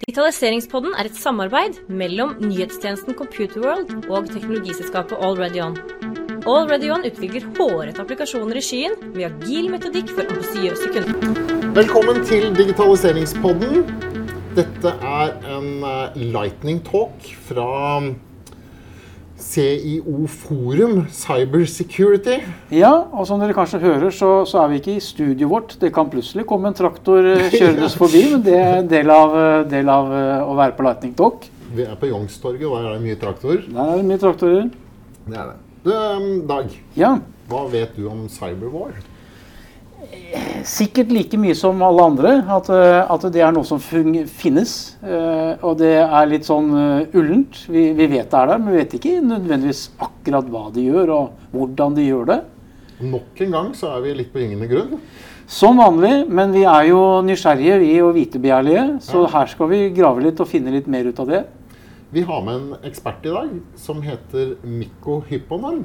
Digitaliseringspodden er et samarbeid mellom nyhetstjenesten Computerworld og teknologiselskapet AlreadyOn. AlreadyOn utvikler hårete applikasjoner i skyen med agil metodikk for ambisiøse kunder. Velkommen til digitaliseringspodden. Dette er en eh, lightning talk fra CIO Forum Cyber Security. Ja, og som dere kanskje hører, så, så er vi ikke i studioet vårt. Det kan plutselig komme en traktor eh, kjørende forbi, men det er en del av, eh, del av eh, å være på Lightning Talk. Vi er på Youngstorget, og der er det mye traktor. Der er det mye traktorer. Det er det. Du, eh, Dag, Ja, hva vet du om cyberwar? Sikkert like mye som alle andre at, eh, at det er noe som finnes. eh, Og det er litt sånn eh, ullent. Vi, vi vet det er der, men vi vet ikke nødvendigvis akkurat hva de gjør, og hvordan de gjør det. Nok en gang så er vi litt på gyngende grunn. Som vanlig, men vi er jo nysgjerrige vi og vitebegjærlige, så her skal vi grave litt og finne litt mer ut av det. Vi har med en ekspert i dag som heter Mikko Hypponen.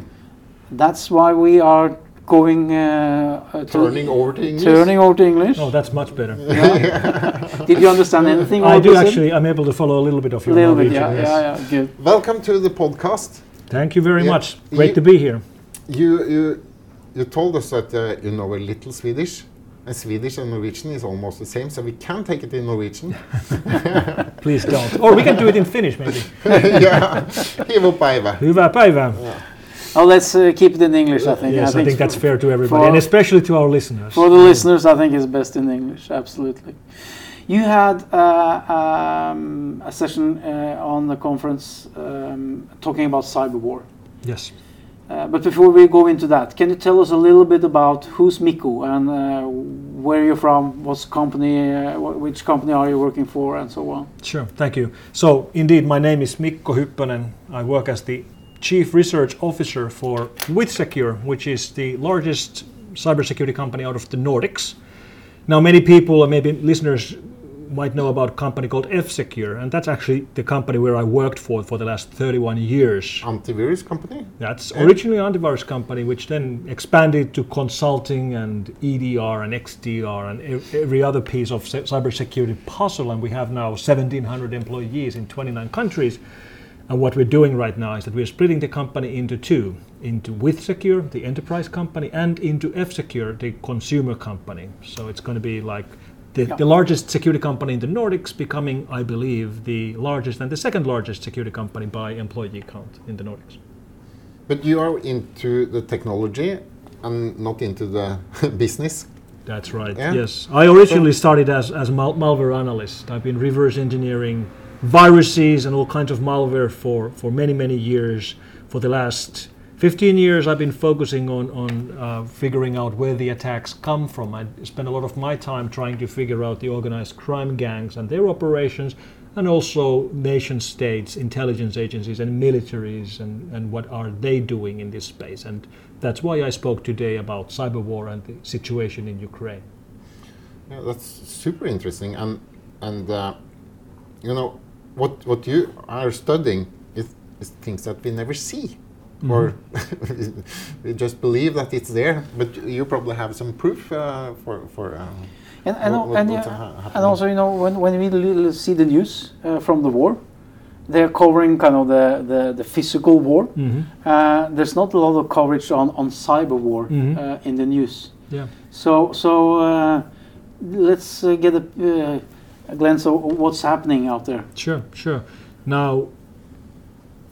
That's why we are going uh, to- Turning over to English. turning over to English. Oh, that's much better. Did you understand anything? I do actually. I'm able to follow a little bit of your little bit, Norwegian. yeah, yes. yeah, yeah, good. Welcome to the podcast. Thank you very Yeah. much. Great You- to be here. You, you, you told us that uh, you know a little Swedish. And Swedish and Norwegian is almost the same, so we can take it in Norwegian. Please don't. Or we can do it in Finnish maybe. ja, hiv opp päivä. Hyvää päivää. Oh, let's uh, keep it in English, I think. Yes, I think that's for, fair to everybody, and especially to our listeners. For the listeners, I think it's best in English, absolutely. You had uh, um, a session uh, on the conference um, talking about cyber war. Yes. Uh, but before we go into that, can you tell us a little bit about who's Mikko and uh, where you're from, what's company, uh, which company are you working for, and so on? Sure, thank you. So, indeed, my name is Mikko Hyppönen. I work as the Chief Research Officer for WithSecure, which is the largest cybersecurity company out of the Nordics. Now, many people, or maybe listeners, might know about a company called F-Secure, and that's actually the company where I worked for for the last 31 years. Antivirus company. That's originally an antivirus company, which then expanded to consulting and EDR and XDR and every other piece of cybersecurity puzzle. And we have now 1,700 employees in 29 countries. And what we're doing right now is that we're splitting the company into two into WithSecure, the enterprise company, and into F-Secure, the consumer company. So it's going to be like the, Yeah. the largest security company in the Nordics, becoming, I believe, the largest and the second largest security company by employee count in the Nordics. But you are into the technology and not into the business. That's right. Yeah. Yes, I originally started as as mal- malware analyst. I've been reverse engineering viruses and all kinds of malware for for many many years. For the last 15 years, I've been focusing on on uh, figuring out where the attacks come from. I spent a lot of my time trying to figure out the organized crime gangs and their operations, and also nation states, intelligence agencies, and militaries, and, and what are they doing in this space. And that's why I spoke today about cyber war and the situation in Ukraine. Yeah, that's super interesting. And and uh, you know what what you are studying is, is things that we never see, or we just believe that it's there. But you probably have some proof uh, for for. Uh, And, and, What- and, yeah, and also, you know, when, when we see the news uh, from the war, they're covering kind of the, the, the physical war. Uh, there's not a lot of coverage on, on cyber war Mhm. uh, in the news. Yeah. So, so uh, let's uh, get a, uh, so what's happening out there. Sure, sure. Now,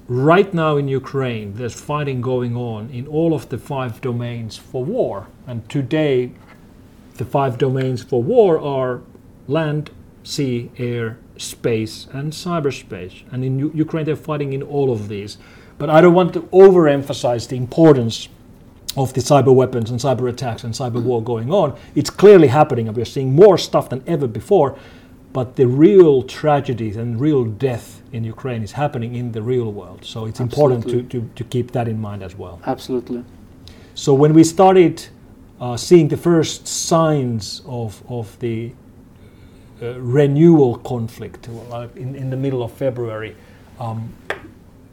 right now in Ukraine, there's fighting going on in all of the five domains for war. And today, the five domains for war are land, sea, air, space, and cyberspace. And in U- Ukraine, they're fighting in all of these. But I don't want to overemphasize the importance of the cyber weapons and cyber attacks and cyber war going on. It's clearly happening, and we're seeing more stuff than ever before. But the real tragedies and real death in Ukraine is happening in the real world. So it's important to, to, to keep that in mind as well. Absolutely. So when we started uh, seeing the first signs of, of the uh, renewal conflict uh, in, in the middle of February, um,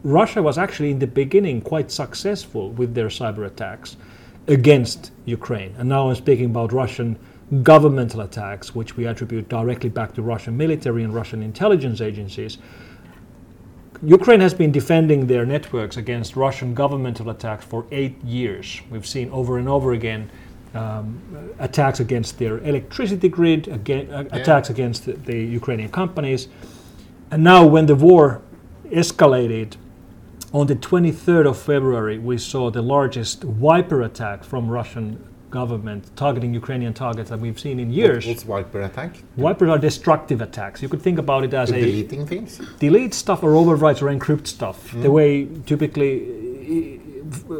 Russia was actually in the beginning quite successful with their cyber attacks against Ukraine. And now I'm speaking about Russian governmental attacks, which we attribute directly back to Russian military and Russian intelligence agencies. Ukraine has been defending their networks against Russian governmental attacks for eight years. We've seen over and over again um, attacks against their electricity grid, again, uh, attacks against the, the Ukrainian companies. And now, when the war escalated, on the 23rd of February, we saw the largest wiper attack from Russian government targeting Ukrainian targets that we've seen in years. What's wiper attack? Wipers are destructive attacks. You could think about it as a Deleting things? delete stuff or overwrite or encrypt stuff. The way typically uh,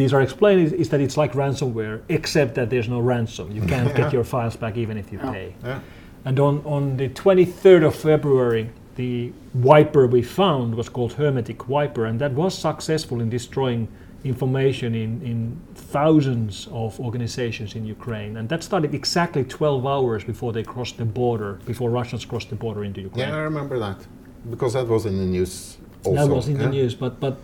these are explained is, is that it's like ransomware, except that there's no ransom. You can't get your files back even if you pay. Yeah. And on, on the 23rd of February, the wiper we found was called Hermetic Wiper, and that was successful in destroying information in, in thousands of organizations in Ukraine. And that started exactly 12 hours before they crossed the border, before Russians crossed the border into Ukraine. Yeah, I remember that because that was in the news. Also. That was in the news, but but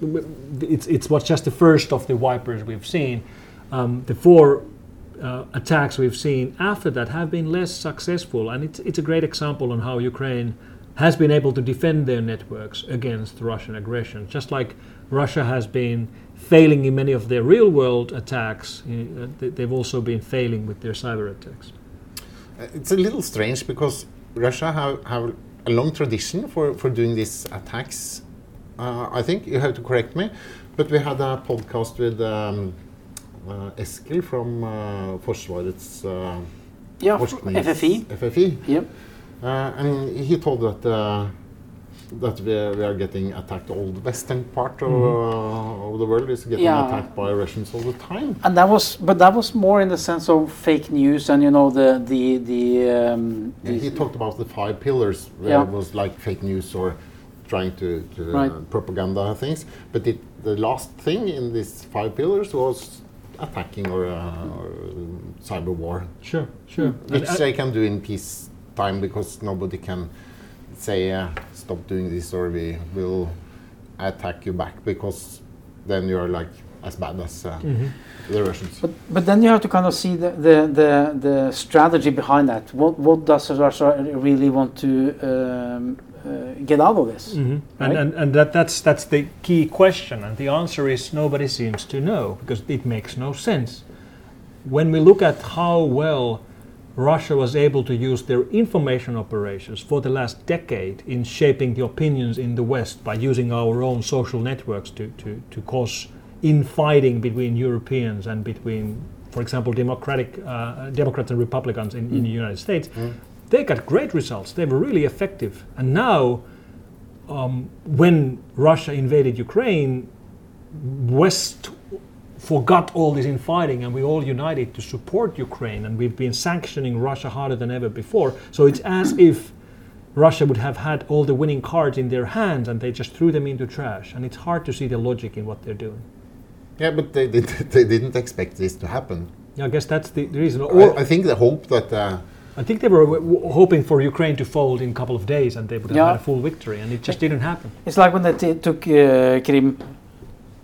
it's it's what's just the first of the wipers we've seen. Um, the four uh, attacks we've seen after that have been less successful, and it's it's a great example on how Ukraine has been able to defend their networks against Russian aggression. Just like Russia has been failing in many of their real world attacks, uh, they- they've also been failing with their cyber attacks. Uh, It's a little strange because Russia have, have a long tradition for, for doing these attacks. Uh, I think you have to correct me, but we had a podcast with um, uh, Eskil from uh, Forsvarets uh, Yeah, forsknings- FFI. FFI. Yep. Uh, and he told that uh, that we are, we are getting attacked. All the western part of, uh, of the world is getting Yeah. attacked by Russians all the time. And that was, but that was more in the sense of fake news and you know the the the. Um, Yeah, he talked about the five pillars, where Yeah. it was like fake news or trying to, to Right. uh, propaganda things. But it, the last thing in these five pillars was attacking or, uh, or cyber war, Sure, sure. which they can do in peacetime because nobody can say uh, stop doing this or we will attack you back because then you are like as bad as uh, the Russians. But, but then you have to kind of see the, the, the, the strategy behind that. What, what does Russia really want to um, uh, get out of this? Mhm. And, and, and that, that's, that's the key question. And the answer is nobody seems to know because it makes no sense. When we look at how well Russia was able to use their information operations for the last decade in shaping the opinions in the West by using our own social networks to, to, to cause infighting between Europeans and between, for example, democratic uh, Democrats and Republicans in, in the United States, they got great results. They were really effective. And now um, when Russia invaded Ukraine, West forgot all this infighting and we all united to support Ukraine and we've been sanctioning Russia harder than ever before. So it's as if Russia would have had all the winning cards in their hands and they just threw them into trash. And it's hard to see the logic in what they're doing. Yeah, but they, did, they didn't expect this to happen. Yeah, I guess that's the, the reason. Or I, I think the hope that uh, I think they were w- w- hoping for Ukraine to fold in a couple of days and they would have Yeah. had a full victory, and it just didn't happen. It's like when they t- took uh, Krim.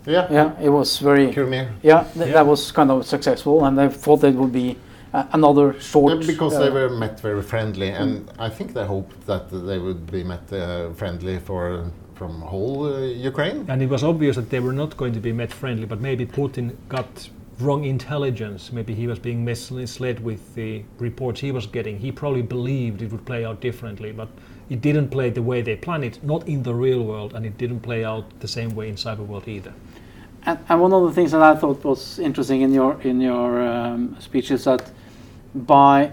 Yeah, Yeah, it was very. Crimea. Yeah, th- Yeah. that was kind of successful, and they thought it would be uh, another short. Yeah, because uh, they were met very friendly, and I think they hoped that they would be met uh, friendly for from whole uh, Ukraine. And it was obvious that they were not going to be met friendly, but maybe Putin got wrong intelligence. Maybe he was being misled with the reports he was getting. He probably believed it would play out differently, but it didn't play the way they planned it, not in the real world, and it didn't play out the same way in cyber world either. And, and one of the things that I thought was interesting in your in your um, speech is that by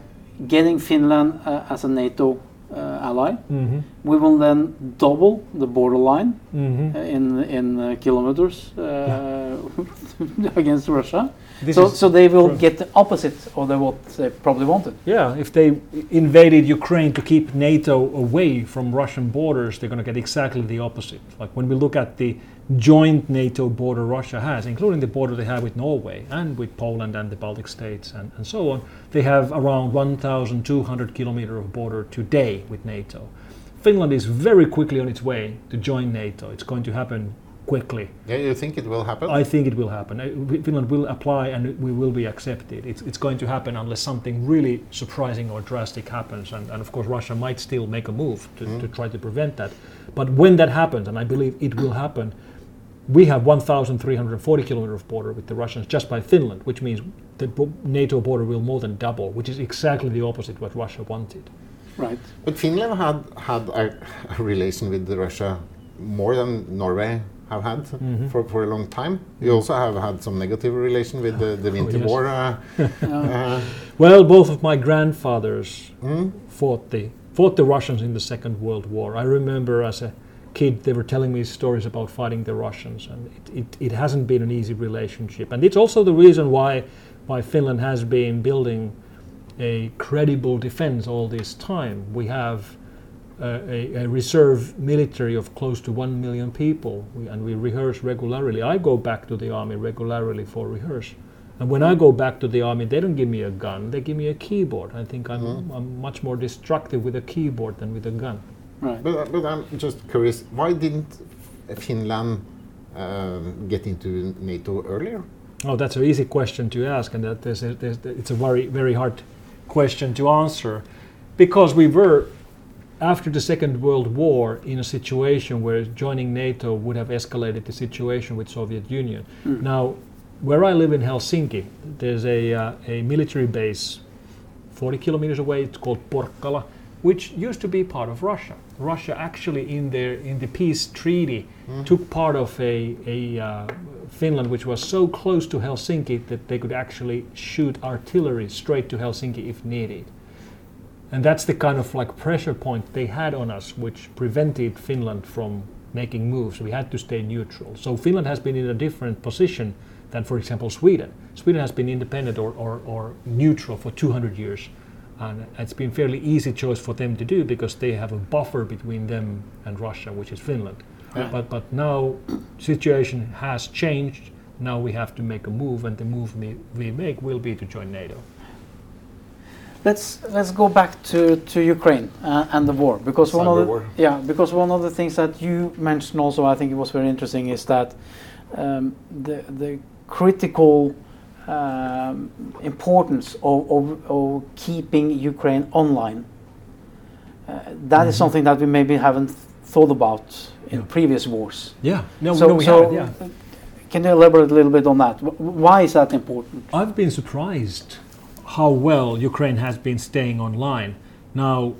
getting Finland uh, as a NATO uh, ally, Mm-hmm. we will then double the borderline Mm-hmm. uh, in in uh, kilometers uh, against Russia. This so is so they will get the opposite of the, what they probably wanted. Yeah, if they invaded Ukraine to keep NATO away from Russian borders, they're going to get exactly the opposite. Like when we look at the joint NATO border Russia has, including the border they have with Norway and with Poland and the Baltic states and, and so on, they have around 1,200 kilometer of border today with NATO. Finland is very quickly on its way to join NATO. It's going to happen quickly. Yeah, you think it will happen? I think it will happen. Uh, Finland will apply and we will be accepted. It's, it's going to happen unless something really surprising or drastic happens. And, and of course, Russia might still make a move to, to try to prevent that. But when that happens, and I believe it will happen, we have 1,340 kilometers of border with the Russians just by Finland, which means the NATO border will more than double, which is exactly the opposite what Russia wanted. Right. But Finland had had a, a relation with Russia more than Norway have had Mm-hmm. for, for a long time. You also have had some negative relation with the, the Winter Oh, yes. War. Uh, uh, Well, both of my grandfathers mm, fought the fought the Russians in the Second World War. I remember as a kid they were telling me stories about fighting the Russians, and it, it, it hasn't been an easy relationship. And it's also the reason why why Finland has been building a credible defense all this time. We have a, a reserve military of close to one million people, we, and we rehearse regularly. I go back to the army regularly for rehearse. And when I go back to the army, they don't give me a gun; they give me a keyboard. I think I'm, mm-hmm. I'm much more destructive with a keyboard than with a gun. Right. but, uh, but I'm just curious, why didn't uh, Finland um, get into NATO earlier? Oh, that's an easy question to ask, and that there's a, there's, it's a very very hard question to answer, because we were after the Second World War in a situation where joining NATO would have escalated the situation with Soviet Union. Now, where I live in Helsinki, there's a uh, a military base 40 kilometers away. It's called Porkkala, which used to be part of Russia. Russia actually, in their in the peace treaty, took part of a, a uh, Finland, which was so close to Helsinki that they could actually shoot artillery straight to Helsinki if needed. And that's the kind of like pressure point they had on us, which prevented Finland from making moves. We had to stay neutral. So Finland has been in a different position than, for example, Sweden. Sweden has been independent or, or, or neutral for 200 years. And it's been fairly easy choice for them to do because they have a buffer between them and Russia, which is Finland. But, but now situation has changed. Now we have to make a move, and the move we, we make will be to join NATO. Let's let's go back to, to Ukraine uh, and the war because one of the war. yeah because one of the things that you mentioned also I think it was very interesting is that um, the the critical um, importance of, of, of keeping Ukraine online. Uh, that is something that we maybe haven't thought about in Mm-hmm. Yeah. previous wars. Yeah, no, so, no, we so have, yeah. can you elaborate a little bit on that? Why is that important? I've been surprised how well Ukraine has been staying online. Now,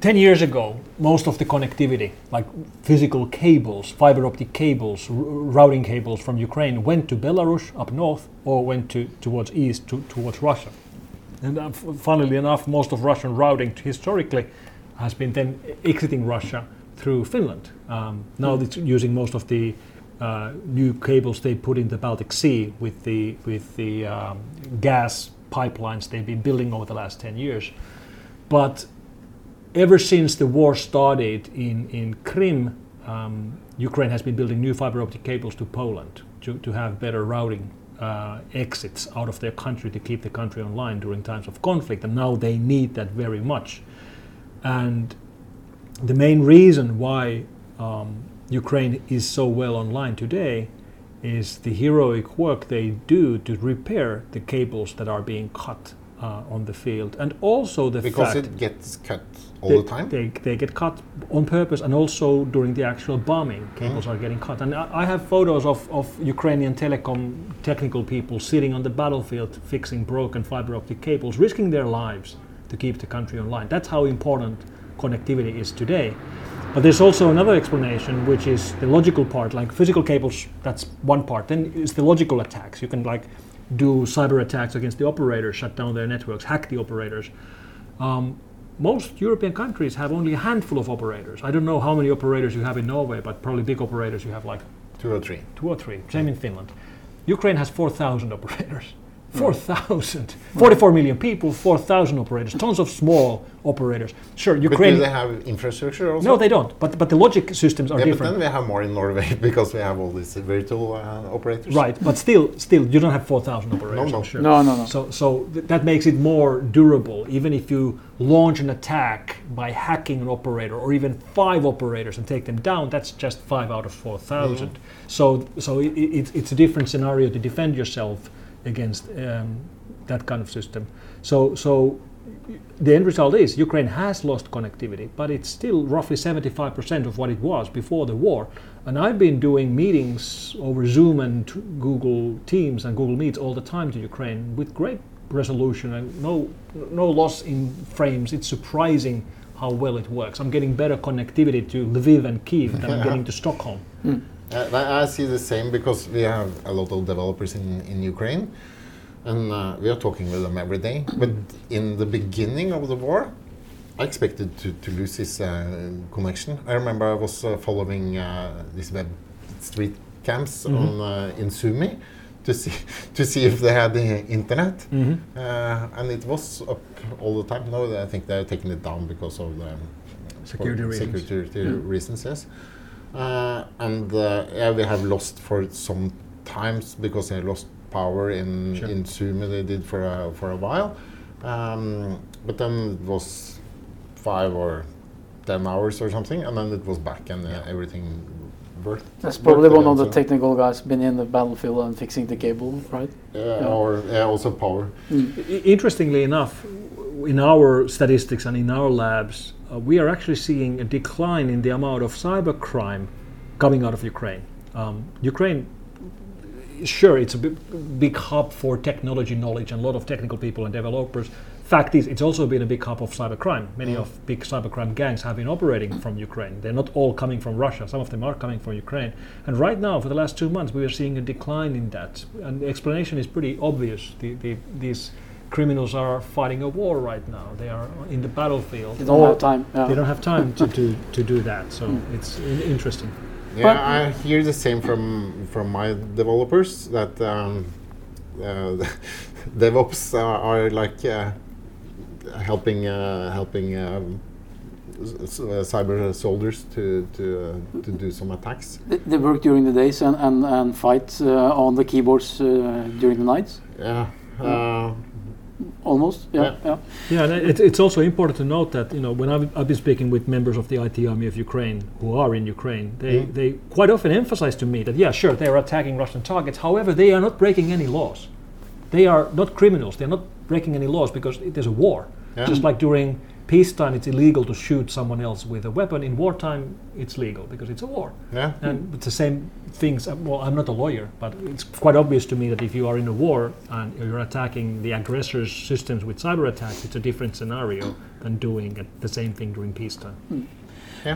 10 years ago, most of the connectivity, like physical cables, fiber optic cables, r- routing cables from Ukraine, went to Belarus up north or went to, towards east to, towards Russia. And uh, f- funnily enough, most of Russian routing historically has been then exiting Russia through Finland. Um, now it's using most of the uh, new cables they put in the Baltic Sea with the with the um, gas pipelines they've been building over the last 10 years. But ever since the war started in, in Crimea, um, Ukraine has been building new fiber optic cables to Poland to, to have better routing uh, exits out of their country to keep the country online during times of conflict. And now they need that very much. And the main reason why um, Ukraine is so well online today is the heroic work they do to repair the cables that are being cut uh, on the field, and also the Because fact it gets cut all they, the time. They, they get cut on purpose, and also during the actual bombing, cables are getting cut. And I, I have photos of, of Ukrainian telecom technical people sitting on the battlefield fixing broken fiber optic cables, risking their lives to keep the country online. That's how important connectivity is today. But there's also another explanation, which is the logical part. Like physical cables, that's one part. Then is the logical attacks. You can like do cyber attacks against the operators, shut down their networks, hack the operators. Um, most European countries have only a handful of operators. I don't know how many operators you have in Norway, but probably big operators you have like Two or three. two or three. Same in Finland. Ukraine has 4,000 operators. 4,000, 44 million people, 4,000 operators, tons of small operators. Sure, But do Ukraine. they have infrastructure also? no, they don't. But but the logic systems are yeah, but different. then we have more in Norway because we have all these virtual uh, operators. Right, but still, still, you don't have 4,000 operators. no. I'm sure. No, no, no. So, so th- that makes it more durable. Even if you launch an attack by hacking an operator, or even five operators and take them down, that's just five out of 4,000. So, so it, it, it's a different scenario to defend yourself against um, that kind of system. So, so the end result is Ukraine has lost connectivity, but it's still roughly 75% of what it was before the war. And I've been doing meetings over Zoom and Google Teams and Google Meets all the time to Ukraine with great resolution and no no loss in frames. It's surprising how well it works. I'm getting better connectivity to Lviv and Kiev than I'm getting to Stockholm. Uh, I I see the same because we have a lot of developers in, in Ukraine, and uh, we are talking with them every day. But in the beginning of the war, I expected to, to lose this uh, connection. I remember I was uh, following uh, these web street camps on uh, in Sumy to see to see if they had the internet, uh, and it was up all the time. No, I think they're taking it down because of the Security for reasons. security reasons, yes. Uh, and uh, yeah, we have lost for some times because they lost power in Sure. in Sumy. They did for a, for a while, um, but then it was five or ten hours or something, and then it was back and uh, everything worked. That's probably worked one of the so- technical guys been in the battlefield and fixing the cable, right? Yeah, or yeah, also power. I- Interestingly enough, w- in our statistics and in our labs, uh, we are actually seeing a decline in the amount of cybercrime coming out of Ukraine. Um, Ukraine, sure, it's a big, big hub for technology knowledge and a lot of technical people and developers. Fact is, it's also been a big hub of cybercrime. Many of big cybercrime gangs have been operating from Ukraine. They're not all coming from Russia. Some of them are coming from Ukraine. And right now, for the last two months, we are seeing a decline in that. And the explanation is pretty obvious. The, the, these criminals are fighting a war right now. They are in the battlefield. They don't have time. They don't have time to, to, to do that. So it's in- interesting. Yeah, But- I hear the same from from my developers that um, uh, DevOps are, are like uh, helping uh, helping um, s- uh, cyber soldiers to to uh, to do some attacks. They, they work during the days and, and, and fight uh, on the keyboards uh, during the nights, Yeah. Uh, almost. Yeah, Yeah. yeah. Yeah, and it, it's also important to note that you know when I've, I've been speaking with members of the IT army of Ukraine who are in Ukraine, they, Mm. they quite often emphasize to me that yeah, sure, they are attacking Russian targets. However, they are not breaking any laws. They are not criminals. They're not breaking any laws because it- there's a war. Yeah. Just like during peacetime, it's illegal to shoot someone else with a weapon. In wartime, it's legal because it's a war. yeah. And it's the same things. uh, Well, I'm not a lawyer, but it's quite obvious to me that if you are in a war and you're attacking the aggressor's systems with cyber attacks, it's a different scenario than doing it- the same thing during peacetime.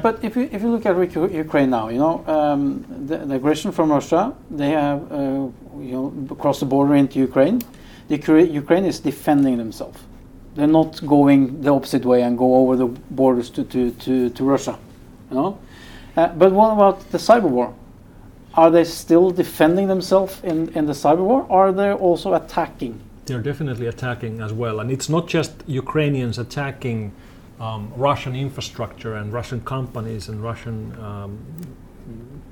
But if you if you look at Ukraine now, you know um, the, the aggression from Russia, they have uh, you know crossed the border into Ukraine. The Ukraine is defending themselves. They're not going the opposite way and go over the borders to to, to, to Russia, you know. Uh, but what about the cyber war? Are they still defending themselves in, in the cyber war, are they also attacking? They're definitely attacking as well, and it's not just Ukrainians attacking um, Russian infrastructure and Russian companies and Russian um,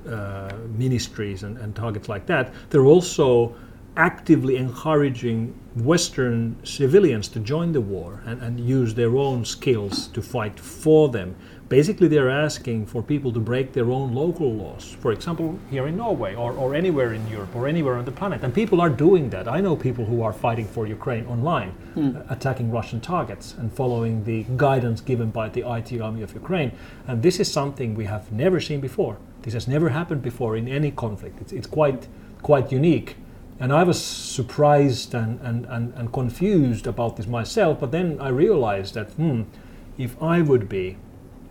uh, ministries and, and targets like that. They're also actively encouraging Western civilians to join the war and, and use their own skills to fight for them. Basically, they're asking for people to break their own local laws, for example, here in Norway or, or anywhere in Europe or anywhere on the planet. And people are doing that. I know people who are fighting for Ukraine online, uh, attacking Russian targets and following the guidance given by the IT army of Ukraine. And this is something we have never seen before. This has never happened before in any conflict. It's, it's quite, quite unique. And I was surprised and, and, and, and confused about this myself, but then I realized that, hmm, if I would be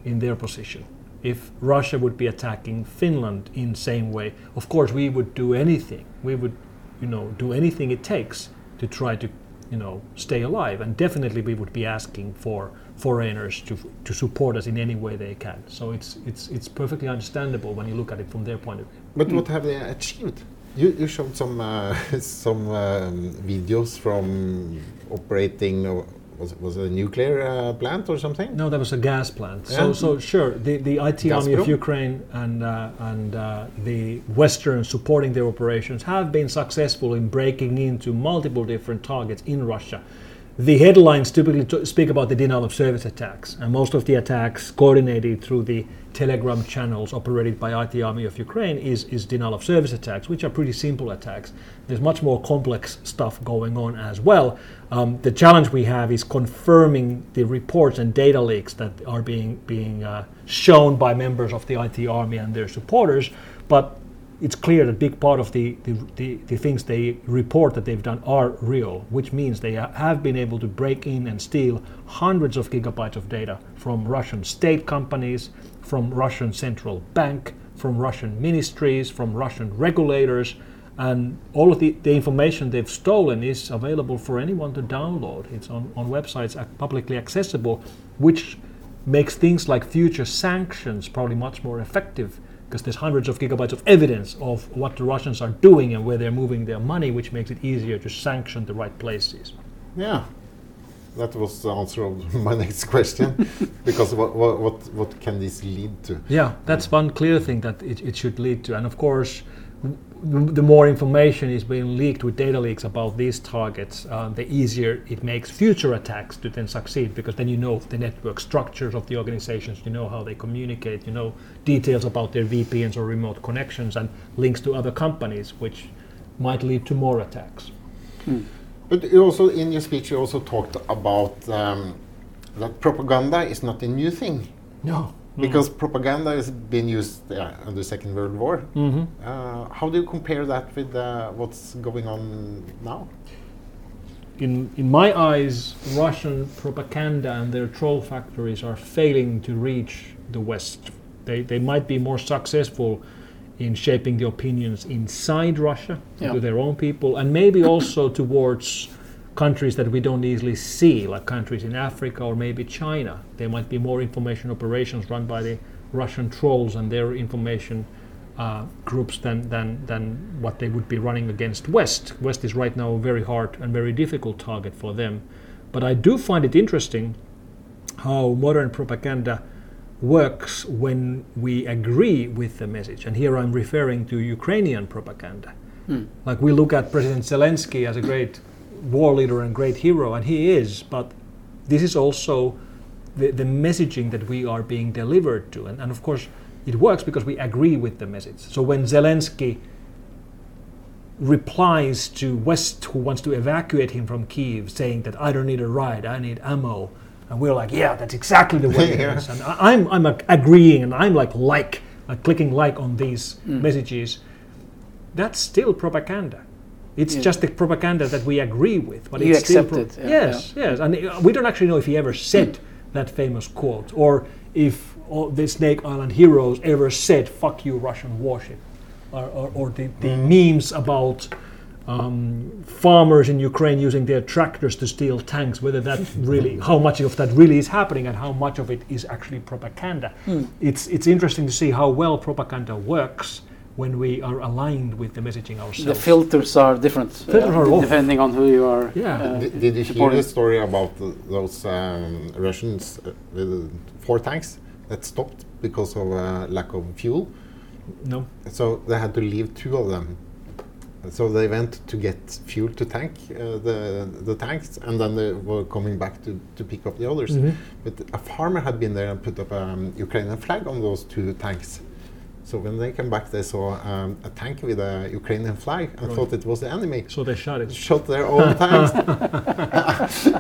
in their position, if Russia would be attacking Finland in same way, of course we would do anything. We would, you know, do anything it takes to try to, you know, stay alive. And definitely we would be asking for foreigners to, to support us in any way they can. So it's, it's, it's perfectly understandable when you look at it from their point of view. But what have they achieved? You, you showed some uh, some um, videos from operating. Uh, was it was it a nuclear uh, plant or something? No, that was a gas plant. So, Yeah. so sure, the, the IT army of Ukraine and uh, and uh, the Western supporting their operations have been successful in breaking into multiple different targets in Russia. The headlines typically t- speak about the denial of service attacks, and most of the attacks coordinated through the Telegram channels operated by IT Army of Ukraine is, is denial of service attacks, which are pretty simple attacks. There's much more complex stuff going on as well. Um, the challenge we have is confirming the reports and data leaks that are being being uh, shown by members of the IT Army and their supporters, but it's clear that big part of the, the, the, the things they report that they've done are real, which means they have been able to break in and steal hundreds of gigabytes of data from Russian state companies, from Russian central bank, from Russian ministries, from Russian regulators, and all of the, the information they've stolen is available for anyone to download. It's on, on websites publicly accessible, which makes things like future sanctions probably much more effective because there's hundreds of gigabytes of evidence of what the Russians are doing and where they're moving their money, which makes it easier to sanction the right places. Yeah, that was the answer of my next question. because what, what what what can this lead to? Yeah, that's one clear thing that it, it should lead to. And of course, the more information is being leaked with data leaks about these targets, uh, the easier it makes future attacks to then succeed because then you know the network structures of the organizations, you know how they communicate, you know details about their VPNs or remote connections and links to other companies, which might lead to more attacks. But also in your speech, you also talked about um, that propaganda is not a new thing No. Because propaganda has been used uh, in the Second World War. hmm Uh, how do you compare that with uh, what's going on now? in, in my eyes, Russian propaganda and their troll factories are failing to reach the West. They, they might be more successful in shaping the opinions inside Russia Yeah. to their own people, and maybe also towards countries that we don't easily see, like countries in Africa or maybe China. There might be more information operations run by the Russian trolls and their information uh, groups than, than, than what they would be running against West. West is right now a very hard and very difficult target for them. But I do find it interesting how modern propaganda works when we agree with the message. And here I'm referring to Ukrainian propaganda. Like we look at President Zelensky as a great war leader and great hero, and he is, but this is also the, the messaging that we are being delivered to. And, and of course, it works because we agree with the message. So when Zelensky replies to West, who wants to evacuate him from Kiev, saying that I don't need a ride, I need ammo, and we're like, yeah, that's exactly the way it Yeah. is. And I, I'm, I'm agreeing, and I'm like, like, like clicking like on these mm. messages. That's still propaganda. It's Yeah. just the propaganda that we agree with, but You it's still accept it, yes, yes, and uh, we don't actually know if he ever said that famous quote, or if all the Snake Island heroes ever said "fuck you, Russian warship," or, or, or the, the memes about um, farmers in Ukraine using their tractors to steal tanks. Whether that really, how much of that really is happening, and how much of it is actually propaganda. It's it's interesting to see how well propaganda works when we are aligned with the messaging ourselves. The filters are different uh, are off. depending on who you are. Yeah. uh, Did, did you hear the story about the, those um, Russians uh, with four tanks that stopped because of uh, lack of fuel? no. So they had to leave two of them. So they went to get fuel to tank uh, the the tanks, and then they were coming back to, to pick up the others. Mhm. But a farmer had been there and put up a um, Ukrainian flag on those two tanks. So when they came back, they saw um, a tank with a Ukrainian flag and Right. thought it was the enemy. So they shot it. Shot their own tanks.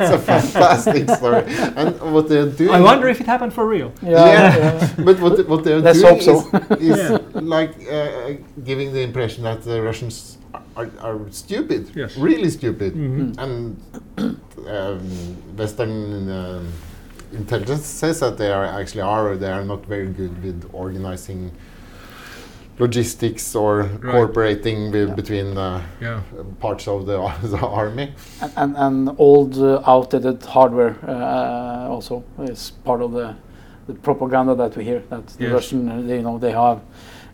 it's a fantastic story. And what they're doing. I wonder if it happened for real. Yeah, Yeah. yeah. but what, what they're Let's doing hope so. is, is Yeah. like uh, giving the impression that the Russians are, are stupid, Yes. really stupid, Mhm. and um, Western um intelligence says that they are actually are. They are not very good with organizing logistics or cooperating with, Yeah. between uh, Yeah. parts of the, the army. And, and, and old uh, outdated hardware uh, also is part of the, the propaganda that we hear that the Yes. Russian uh, you know they have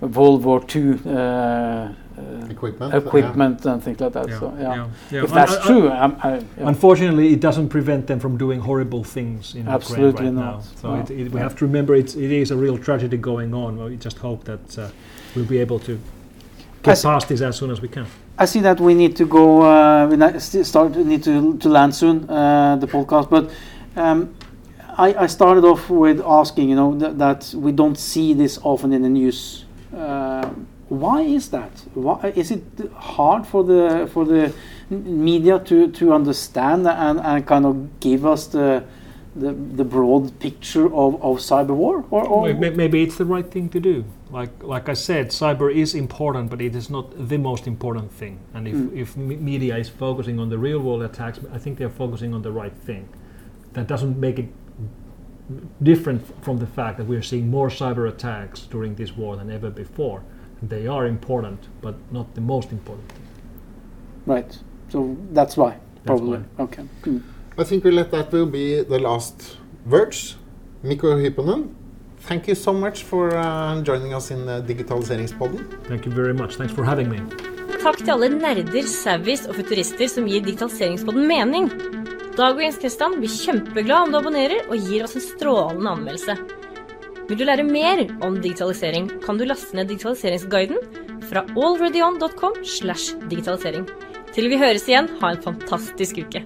World War II uh, uh, Equipment. equipment and things like that. Yeah, So yeah, yeah, yeah. if Un- that's un- true, I'm, I, yeah. Unfortunately, it doesn't prevent them from doing horrible things in Absolutely Ukraine right not. now. So No. it, it, we Yeah. have to remember it's, it is a real tragedy going on. We just hope that uh, we'll be able to get past this as soon as we can. I see that we need to go. Uh, we start need to to land soon uh, the podcast, but um, I, I started off with asking, you know, that, that we don't see this often in the news. Uh, why is that? Why is it hard for the for the media to to understand and, and kind of give us the the, the broad picture of, of cyber war? Or, or May- may- Maybe it's the right thing to do. Like like I said, cyber is important, but it is not the most important thing. And if, Mm. if me- media is focusing on the real world attacks, I think they're focusing on the right thing. That doesn't make it different from the fact that we're seeing more cyber attacks during this war than ever before. They are important, but not the most important thing. right. So that's why probably. why. Okay. Mm. I think we let that will be the last words. Mikko Hyponen, thank you so much for uh, joining us in uh, Digitaliseringspodden. Thank you very much. Thanks for having me. Takk til alle nerder, savvies og futurister som gir digitaliseringspodden mening. Dag og Jens Kristian blir kjempeglad om du abonnerer og gir oss en strålende anmeldelse. Vil du lære mer om digitalisering, kan du laste ned digitaliseringsguiden fra allreadyon.com slash digitalisering. Til vi høres igjen, ha en fantastisk uke.